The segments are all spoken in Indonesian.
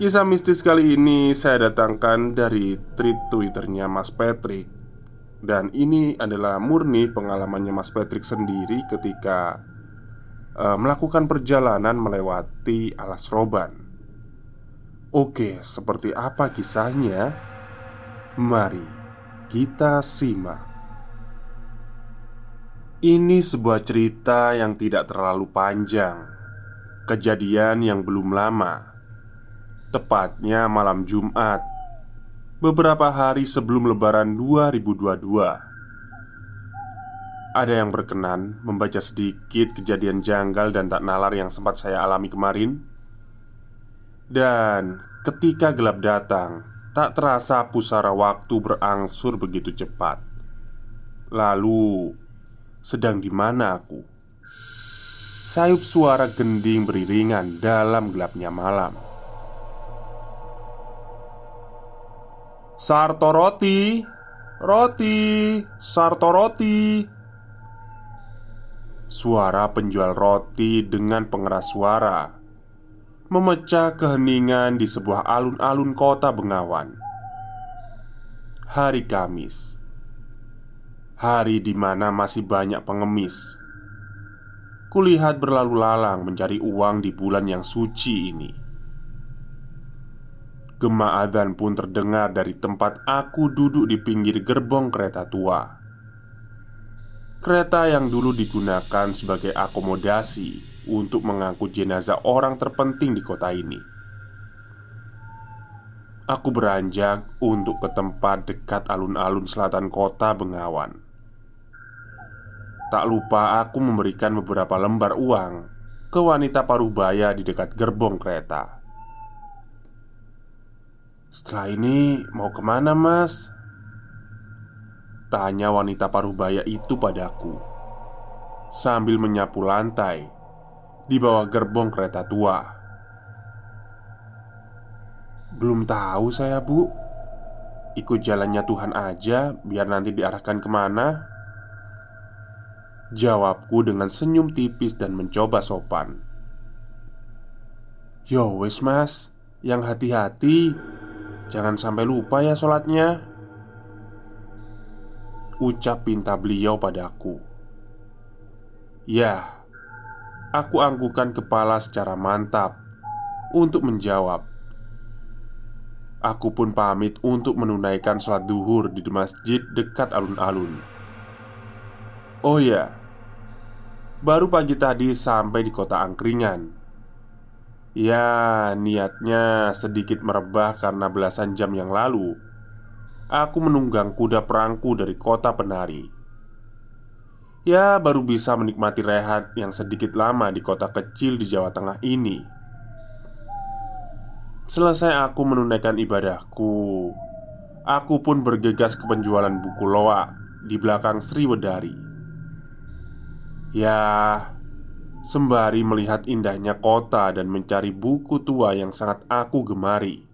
Kisah mistis kali ini saya datangkan dari tweet Twitternya Mas Patrick. Dan ini adalah murni pengalamannya Mas Patrick sendiri ketika uh, melakukan perjalanan melewati alas roban. Oke, seperti apa kisahnya? Mari kita simak. Ini sebuah cerita yang tidak terlalu panjang. Kejadian yang belum lama Tepatnya malam Jumat Beberapa hari sebelum lebaran 2022 Ada yang berkenan membaca sedikit kejadian janggal dan tak nalar yang sempat saya alami kemarin? Dan ketika gelap datang Tak terasa pusara waktu berangsur begitu cepat. Lalu Sedang di mana aku? Sayup suara gending beriringan dalam gelapnya malam Sarto roti. Roti. Sarto roti. Suara penjual roti dengan pengeras suara Memecah keheningan di sebuah alun-alun kota Bengawan. Hari Kamis. Hari di mana masih banyak pengemis. Kulihat berlalu lalang mencari uang di bulan yang suci ini Gema adzan pun terdengar dari tempat aku duduk di pinggir gerbong kereta tua. Kereta yang dulu digunakan sebagai akomodasi untuk mengangkut jenazah orang terpenting di kota ini. Aku beranjak untuk ke tempat dekat alun-alun selatan kota Bengawan. Tak lupa aku memberikan beberapa lembar uang ke wanita paruh baya di dekat gerbong kereta. Setelah ini mau ke mana mas? Tanya wanita paruh baya itu padaku Sambil menyapu lantai Di bawah gerbong kereta tua. Belum tahu saya bu. Ikut jalannya Tuhan aja Biar nanti diarahkan ke mana? Jawabku dengan senyum tipis dan mencoba sopan. Yo wes mas. Yang hati-hati Jangan sampai lupa ya sholatnya. Ucap pinta beliau padaku Ya Aku anggukan kepala secara mantap Untuk menjawab. Aku pun pamit untuk menunaikan sholat duhur di masjid dekat alun-alun. Oh ya Baru pagi tadi sampai di kota Angkringan Ya, niatnya sedikit merebah karena belasan jam yang lalu. Aku menunggang kuda perangku dari kota penari. Ya, baru bisa menikmati rehat yang sedikit lama di kota kecil di Jawa Tengah ini. Selesai aku menunaikan ibadahku Aku pun bergegas ke penjualan buku loa di belakang Sri Wedari. Ya, sembari melihat indahnya kota dan mencari buku tua yang sangat aku gemari.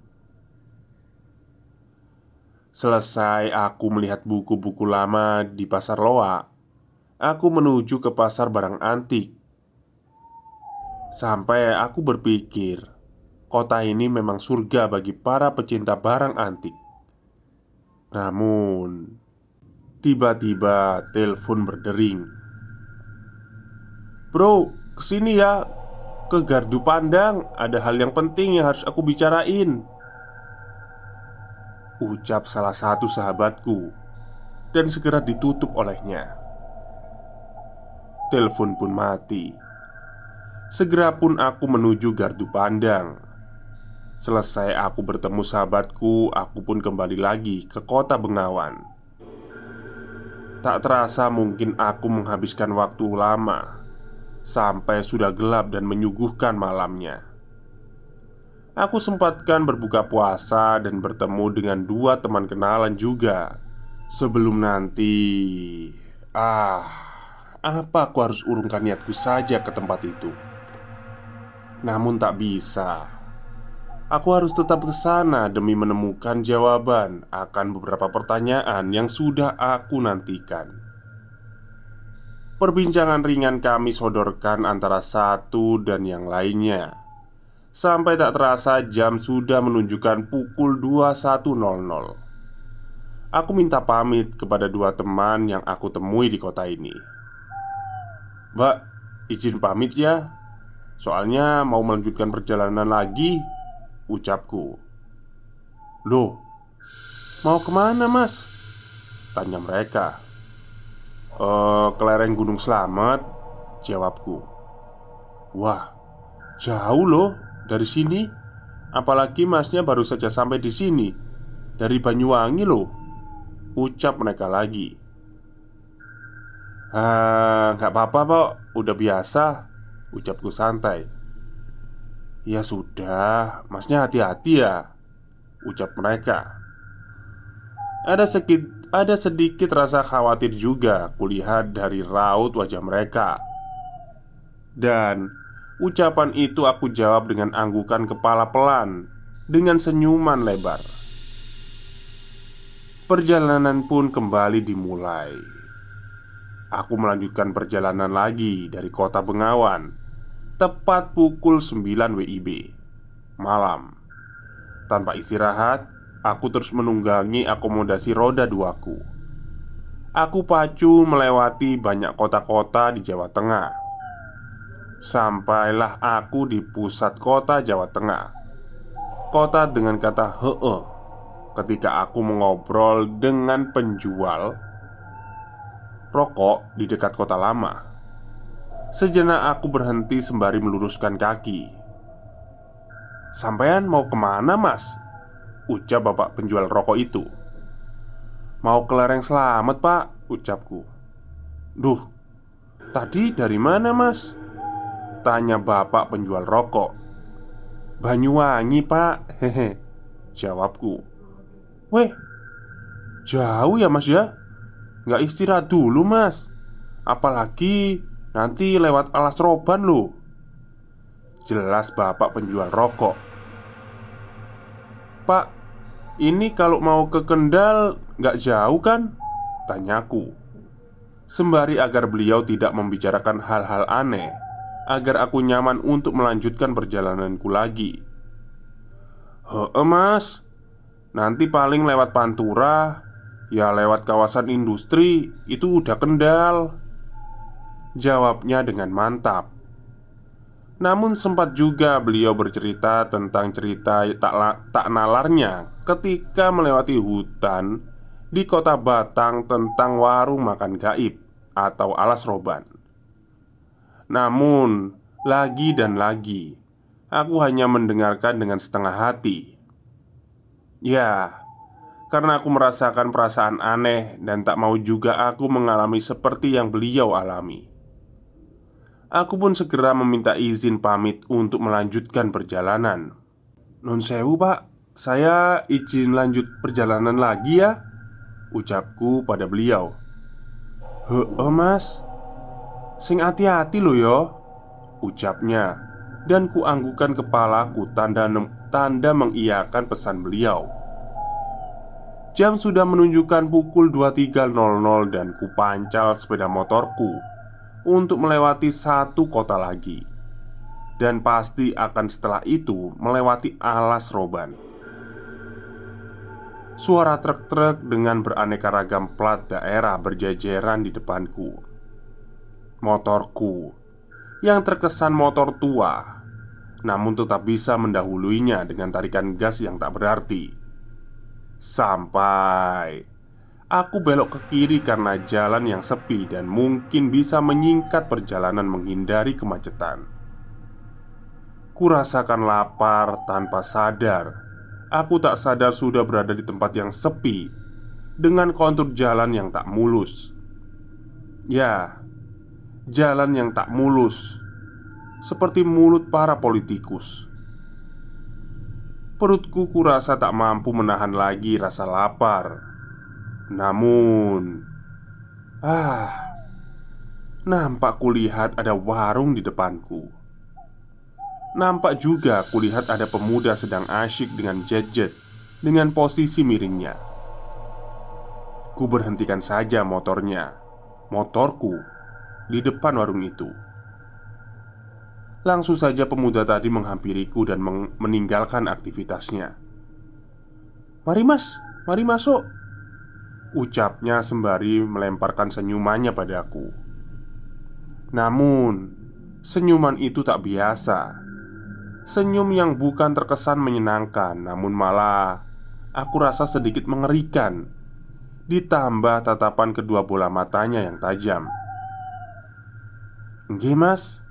Selesai aku melihat buku-buku lama di pasar loa, aku menuju ke pasar barang antik. Sampai aku berpikir, kota ini memang surga bagi para pecinta barang antik. Namun, tiba-tiba telepon berdering. Bro, ke sini ya. Ke gardu pandang Ada hal yang penting yang harus aku bicarain. Ucap salah satu sahabatku Dan segera ditutup olehnya. Telepon pun mati. Segera pun aku menuju gardu pandang. Selesai aku bertemu sahabatku Aku pun kembali lagi ke kota Bengawan. Tak terasa mungkin aku menghabiskan waktu lama Sampai sudah gelap dan menyuguhkan malamnya. Aku sempatkan berbuka puasa dan bertemu dengan dua teman kenalan juga. Sebelum nanti Ah, apa aku harus urungkan niatku saja ke tempat itu? Namun tak bisa. Aku harus tetap ke sana demi menemukan jawaban akan beberapa pertanyaan yang sudah aku nantikan. Perbincangan ringan kami sodorkan antara satu dan yang lainnya. Sampai tak terasa jam sudah menunjukkan pukul 21.00 Aku minta pamit kepada dua teman yang aku temui di kota ini. Mbak, izin pamit ya. Soalnya mau melanjutkan perjalanan lagi Ucapku. Loh, mau ke mana mas? Tanya mereka Uh, ke lereng Gunung Slamet? Jawabku. Wah, jauh loh dari sini. Apalagi masnya baru saja sampai di sini. Dari Banyuwangi loh. Ucap mereka lagi. Ah, nggak apa-apa kok, udah biasa Ucapku santai. Ya sudah, masnya hati-hati ya Ucap mereka. Ada sedikit ada sedikit rasa khawatir juga kulihat dari raut wajah mereka. Dan ucapan itu aku jawab dengan anggukan kepala pelan Dengan senyuman lebar. Perjalanan pun kembali dimulai. Aku melanjutkan perjalanan lagi dari kota Bengawan Tepat pukul 9 WIB Malam. Tanpa istirahat Aku terus menunggangi akomodasi roda duaku. Aku pacu melewati banyak kota-kota di Jawa Tengah. Sampailah aku di pusat kota Jawa Tengah. Kota dengan kata he'e Ketika aku mengobrol dengan penjual Rokok di dekat kota lama. Sejenak aku berhenti sembari meluruskan kaki. Sampean mau ke mana mas? Ucap bapak penjual rokok itu. Mau ke lereng selamat pak Ucapku. Duh Tadi dari mana mas? Tanya bapak penjual rokok. Banyuwangi pak. Hehe Jawabku. Weh Jauh ya mas ya? Nggak istirahat dulu mas. Apalagi nanti lewat alas roban loh. Jelas bapak penjual rokok. Pak, ini kalau mau ke Kendal nggak jauh kan? Tanyaku Sembari agar beliau tidak membicarakan hal-hal aneh Agar aku nyaman untuk melanjutkan perjalananku lagi. Heeh mas. Nanti paling lewat Pantura Ya lewat kawasan industri Itu udah kendal. Jawabnya dengan mantap. Namun sempat juga beliau bercerita tentang cerita tak, tak nalarnya ketika melewati hutan di kota Batang tentang warung makan gaib atau alas roban. Namun, lagi dan lagi, aku hanya mendengarkan dengan setengah hati. Ya, karena aku merasakan perasaan aneh dan tak mau juga aku mengalami seperti yang beliau alami. Aku pun segera meminta izin pamit untuk melanjutkan perjalanan Non sewu pak, saya izin lanjut perjalanan lagi ya Ucapku pada beliau. Heeh mas. Sing hati-hati lo yo Ucapnya. Dan kuanggukan kepalaku tanda, tanda mengiyakan pesan beliau. Jam sudah menunjukkan pukul 23.00 dan kupancal sepeda motorku Untuk melewati satu kota lagi. Dan pasti akan setelah itu melewati alas roban Suara truk-truk dengan beraneka ragam plat daerah berjajaran di depanku. Motorku yang terkesan motor tua, namun tetap bisa mendahuluinya dengan tarikan gas yang tak berarti. Sampai aku belok ke kiri karena jalan yang sepi dan mungkin bisa menyingkat perjalanan menghindari kemacetan. Kurasakan lapar tanpa sadar Aku tak sadar sudah berada di tempat yang sepi Dengan kontur jalan yang tak mulus. Ya, jalan yang tak mulus Seperti mulut para politikus. Perutku kurasa tak mampu menahan lagi rasa lapar. Namun Ah Nampak kulihat ada warung di depanku Nampak juga kulihat ada pemuda sedang asyik dengan jet-jet Dengan posisi miringnya. Ku berhentikan saja motornya Motorku Di depan warung itu. Langsung saja pemuda tadi menghampiriku dan meninggalkan aktivitasnya. Mari mas, mari masuk Ucapnya sembari melemparkan senyumannya padaku Namun Senyuman itu tak biasa Senyum yang bukan terkesan menyenangkan, namun malah aku rasa sedikit mengerikan. Ditambah tatapan kedua bola matanya yang tajam. "Nggih, Mas."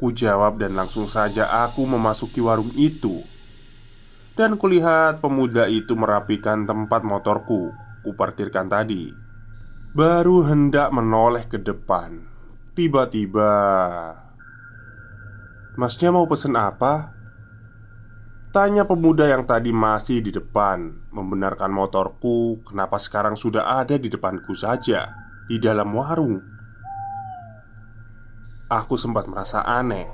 Ku jawab dan langsung saja aku memasuki warung itu. Dan kulihat pemuda itu merapikan tempat motorku Kuparkirkan tadi Baru hendak menoleh ke depan Tiba-tiba Masnya mau pesen apa? Tanya pemuda yang tadi masih di depan Membenarkan motorku Kenapa sekarang sudah ada di depanku saja Di dalam warung. Aku sempat merasa aneh.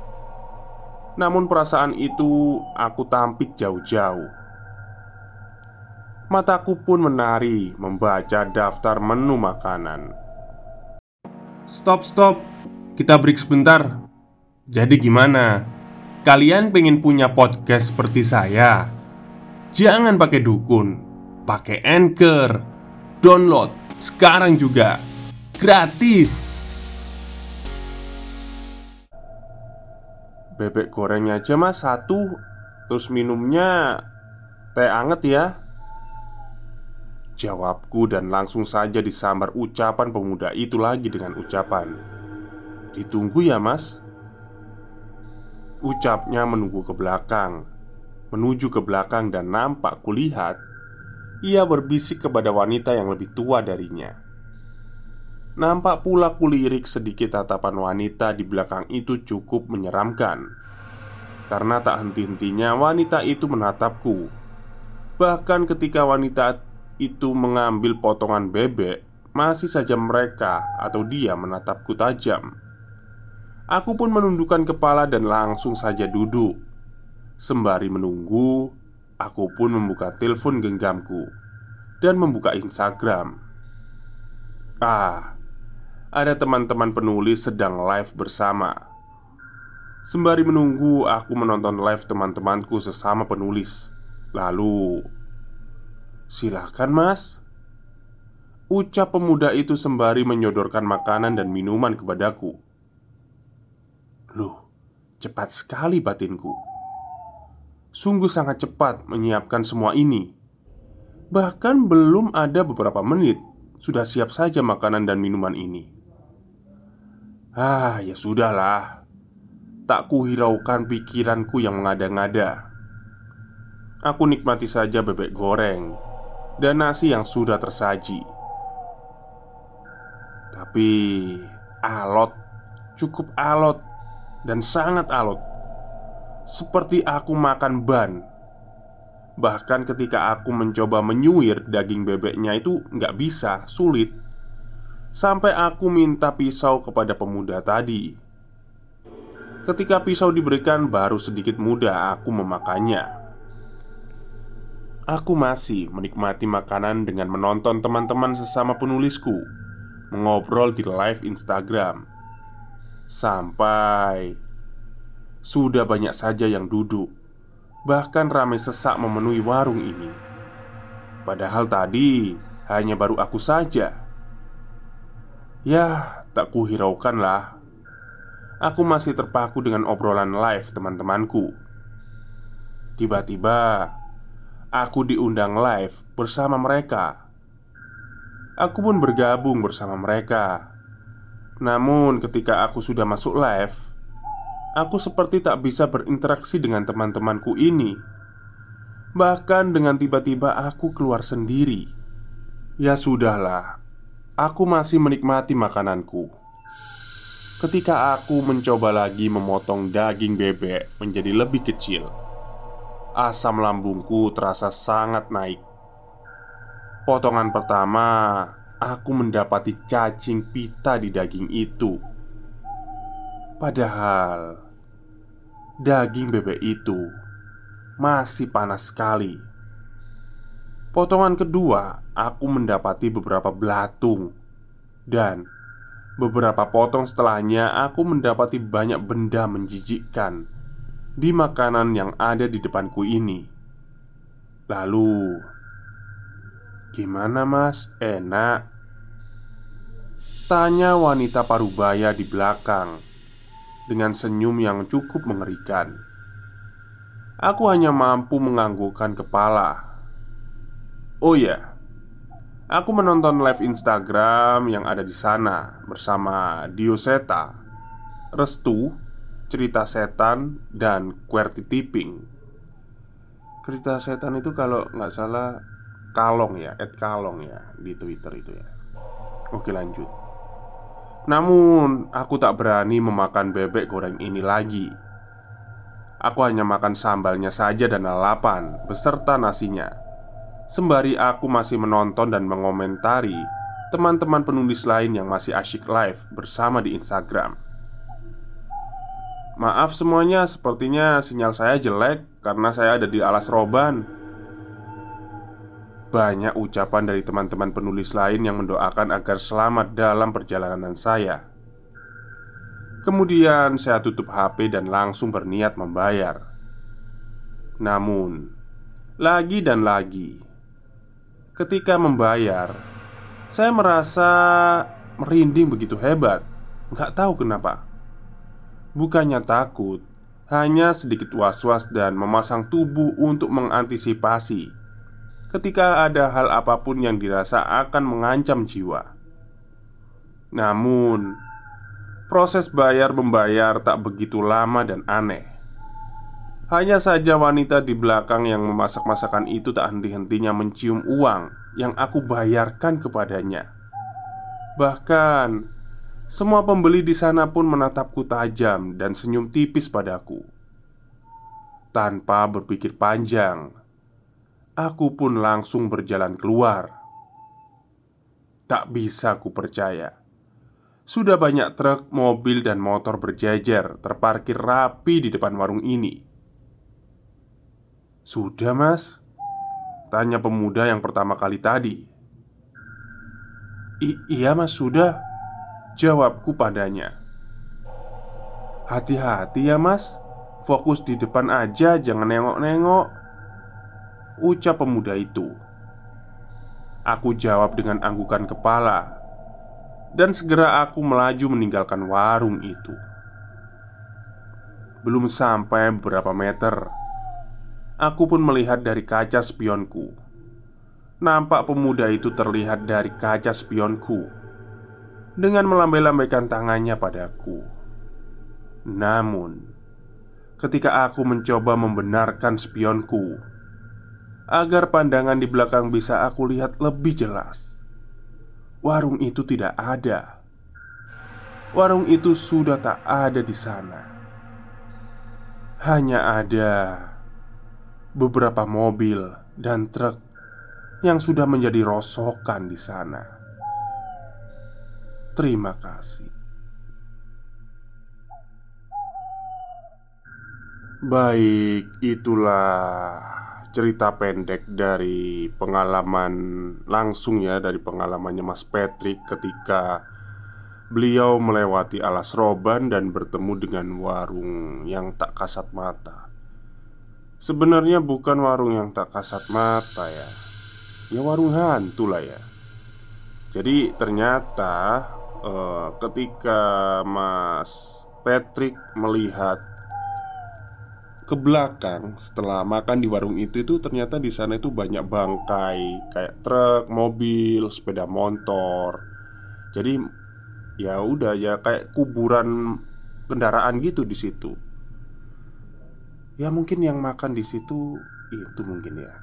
Namun perasaan itu aku tampik jauh-jauh. Mataku pun menari Membaca daftar menu makanan. Stop, stop. Kita break sebentar jadi gimana? Kalian pengen punya podcast seperti saya? Jangan pakai dukun, pakai Anchor. Download sekarang juga. Gratis. Bebek gorengnya aja mas satu Terus minumnya teh anget ya Jawabku dan langsung saja disambar ucapan pemuda itu lagi dengan ucapan Ditunggu ya mas Ucapnya menunggu ke belakang. Menuju ke belakang dan nampak kulihat Ia berbisik kepada wanita yang lebih tua darinya. Nampak pula kulirik sedikit tatapan wanita di belakang itu cukup menyeramkan. Karena tak henti-hentinya wanita itu menatapku. Bahkan ketika wanita itu mengambil potongan bebek Masih saja mereka atau dia menatapku tajam Aku pun menundukkan kepala dan langsung saja duduk. Sembari menunggu, aku pun membuka telepon genggamku dan membuka Instagram. Ah, ada teman-teman penulis sedang live bersama. Sembari menunggu, aku menonton live teman-temanku sesama penulis. Lalu, silakan, Mas. Ucap pemuda itu sembari menyodorkan makanan dan minuman kepadaku. Loh, cepat sekali batinku. Sungguh sangat cepat menyiapkan semua ini. Bahkan belum ada beberapa menit Sudah siap saja makanan dan minuman ini. Ah, ya sudahlah. Tak kuhiraukan pikiranku yang mengada-ngada. Aku nikmati saja bebek goreng Dan nasi yang sudah tersaji. Tapi alot Cukup alot dan sangat alot Seperti aku makan ban Bahkan ketika aku mencoba menyuir daging bebeknya itu nggak bisa, sulit Sampai aku minta pisau kepada pemuda tadi. Ketika pisau diberikan, baru sedikit mudah aku memakannya. Aku masih menikmati makanan dengan menonton teman-teman sesama penulisku mengobrol di live Instagram. Sampai sudah banyak saja yang duduk, bahkan ramai sesak memenuhi warung ini. Padahal tadi hanya baru aku saja. Ya, tak kuhiraukan lah. Aku masih terpaku dengan obrolan live teman-temanku. Tiba-tiba, aku diundang live bersama mereka. Aku pun bergabung bersama mereka. Namun, ketika aku sudah masuk live, aku seperti tak bisa berinteraksi dengan teman-temanku ini. Bahkan dengan tiba-tiba aku keluar sendiri. Ya sudahlah, aku masih menikmati makananku. Ketika aku mencoba lagi memotong daging bebek menjadi lebih kecil, asam lambungku terasa sangat naik. Potongan pertama, aku mendapati cacing pita di daging itu. Padahal daging bebek itu masih panas sekali. Potongan kedua, aku mendapati beberapa belatung, dan beberapa potong setelahnya, aku mendapati banyak benda menjijikkan di makanan yang ada di depanku ini. Lalu, gimana, Mas? Enak? Tanya wanita parubaya di belakang dengan senyum yang cukup mengerikan. Aku hanya mampu menganggukkan kepala. Oh ya, aku menonton live Instagram yang ada di sana bersama Dioseta, Restu, cerita setan dan QWERTY tipping cerita setan itu kalau nggak salah kalong ya Ed kalong ya di twitter itu ya oke lanjut namun aku tak berani memakan bebek goreng ini lagi. Aku hanya makan sambalnya saja dan lalapan beserta nasinya. Sembari aku masih menonton dan mengomentari teman-teman penulis lain yang masih asyik live bersama di Instagram. Maaf semuanya, sepertinya sinyal saya jelek karena saya ada di alas roban. Banyak ucapan dari teman-teman penulis lain yang mendoakan agar selamat dalam perjalanan saya. Kemudian saya tutup HP dan langsung berniat membayar. Namun, lagi dan lagi, ketika membayar, saya merasa merinding begitu hebat. Nggak tahu kenapa. Bukannya takut, hanya sedikit was-was dan memasang tubuh untuk mengantisipasi ketika ada hal apa pun yang dirasa akan mengancam jiwa. Namun, proses bayar-membayar tak begitu lama dan aneh. Hanya saja wanita di belakang yang memasak masakan itu tak henti-hentinya mencium uang yang aku bayarkan kepadanya. Bahkan, semua pembeli di sana pun menatapku tajam dan senyum tipis padaku. Tanpa berpikir panjang, aku pun langsung berjalan keluar. Tak bisa ku percaya. Sudah banyak truk, mobil, dan motor berjejer terparkir rapi di depan warung ini. "Sudah, Mas?" tanya pemuda yang pertama kali tadi. "Iya, Mas, sudah." Jawabku padanya Hati-hati ya mas Fokus di depan aja Jangan nengok-nengok Ucap pemuda itu. Aku jawab dengan anggukan kepala Dan segera aku melaju meninggalkan warung itu. Belum sampai beberapa meter Aku pun melihat dari kaca spionku. Nampak pemuda itu terlihat dari kaca spionku dengan melambai-lambaikan tangannya padaku. Namun, ketika aku mencoba membenarkan spionku agar pandangan di belakang bisa aku lihat lebih jelas, warung itu tidak ada. Warung itu sudah tak ada di sana. Hanya ada beberapa mobil dan truk yang sudah menjadi rosokan di sana. Terima kasih. Baik, itulah cerita pendek dari pengalaman langsung ya dari pengalamannya Mas Patrick ketika beliau melewati alas roban dan bertemu dengan warung yang tak kasat mata. Sebenarnya bukan warung yang tak kasat mata ya. Ya warung hantu lah ya. Jadi ternyata eh, ketika Mas Patrick melihat ke belakang setelah makan di warung itu itu ternyata di sana itu banyak bangkai kayak truk, mobil, sepeda motor. Jadi ya udah ya kayak kuburan kendaraan gitu di situ. Ya mungkin yang makan di situ itu mungkin ya.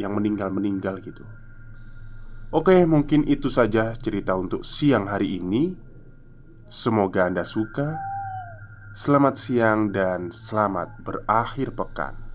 Yang meninggal-meninggal gitu. Oke, mungkin itu saja cerita untuk siang hari ini. Semoga Anda suka. Selamat siang dan selamat berakhir pekan.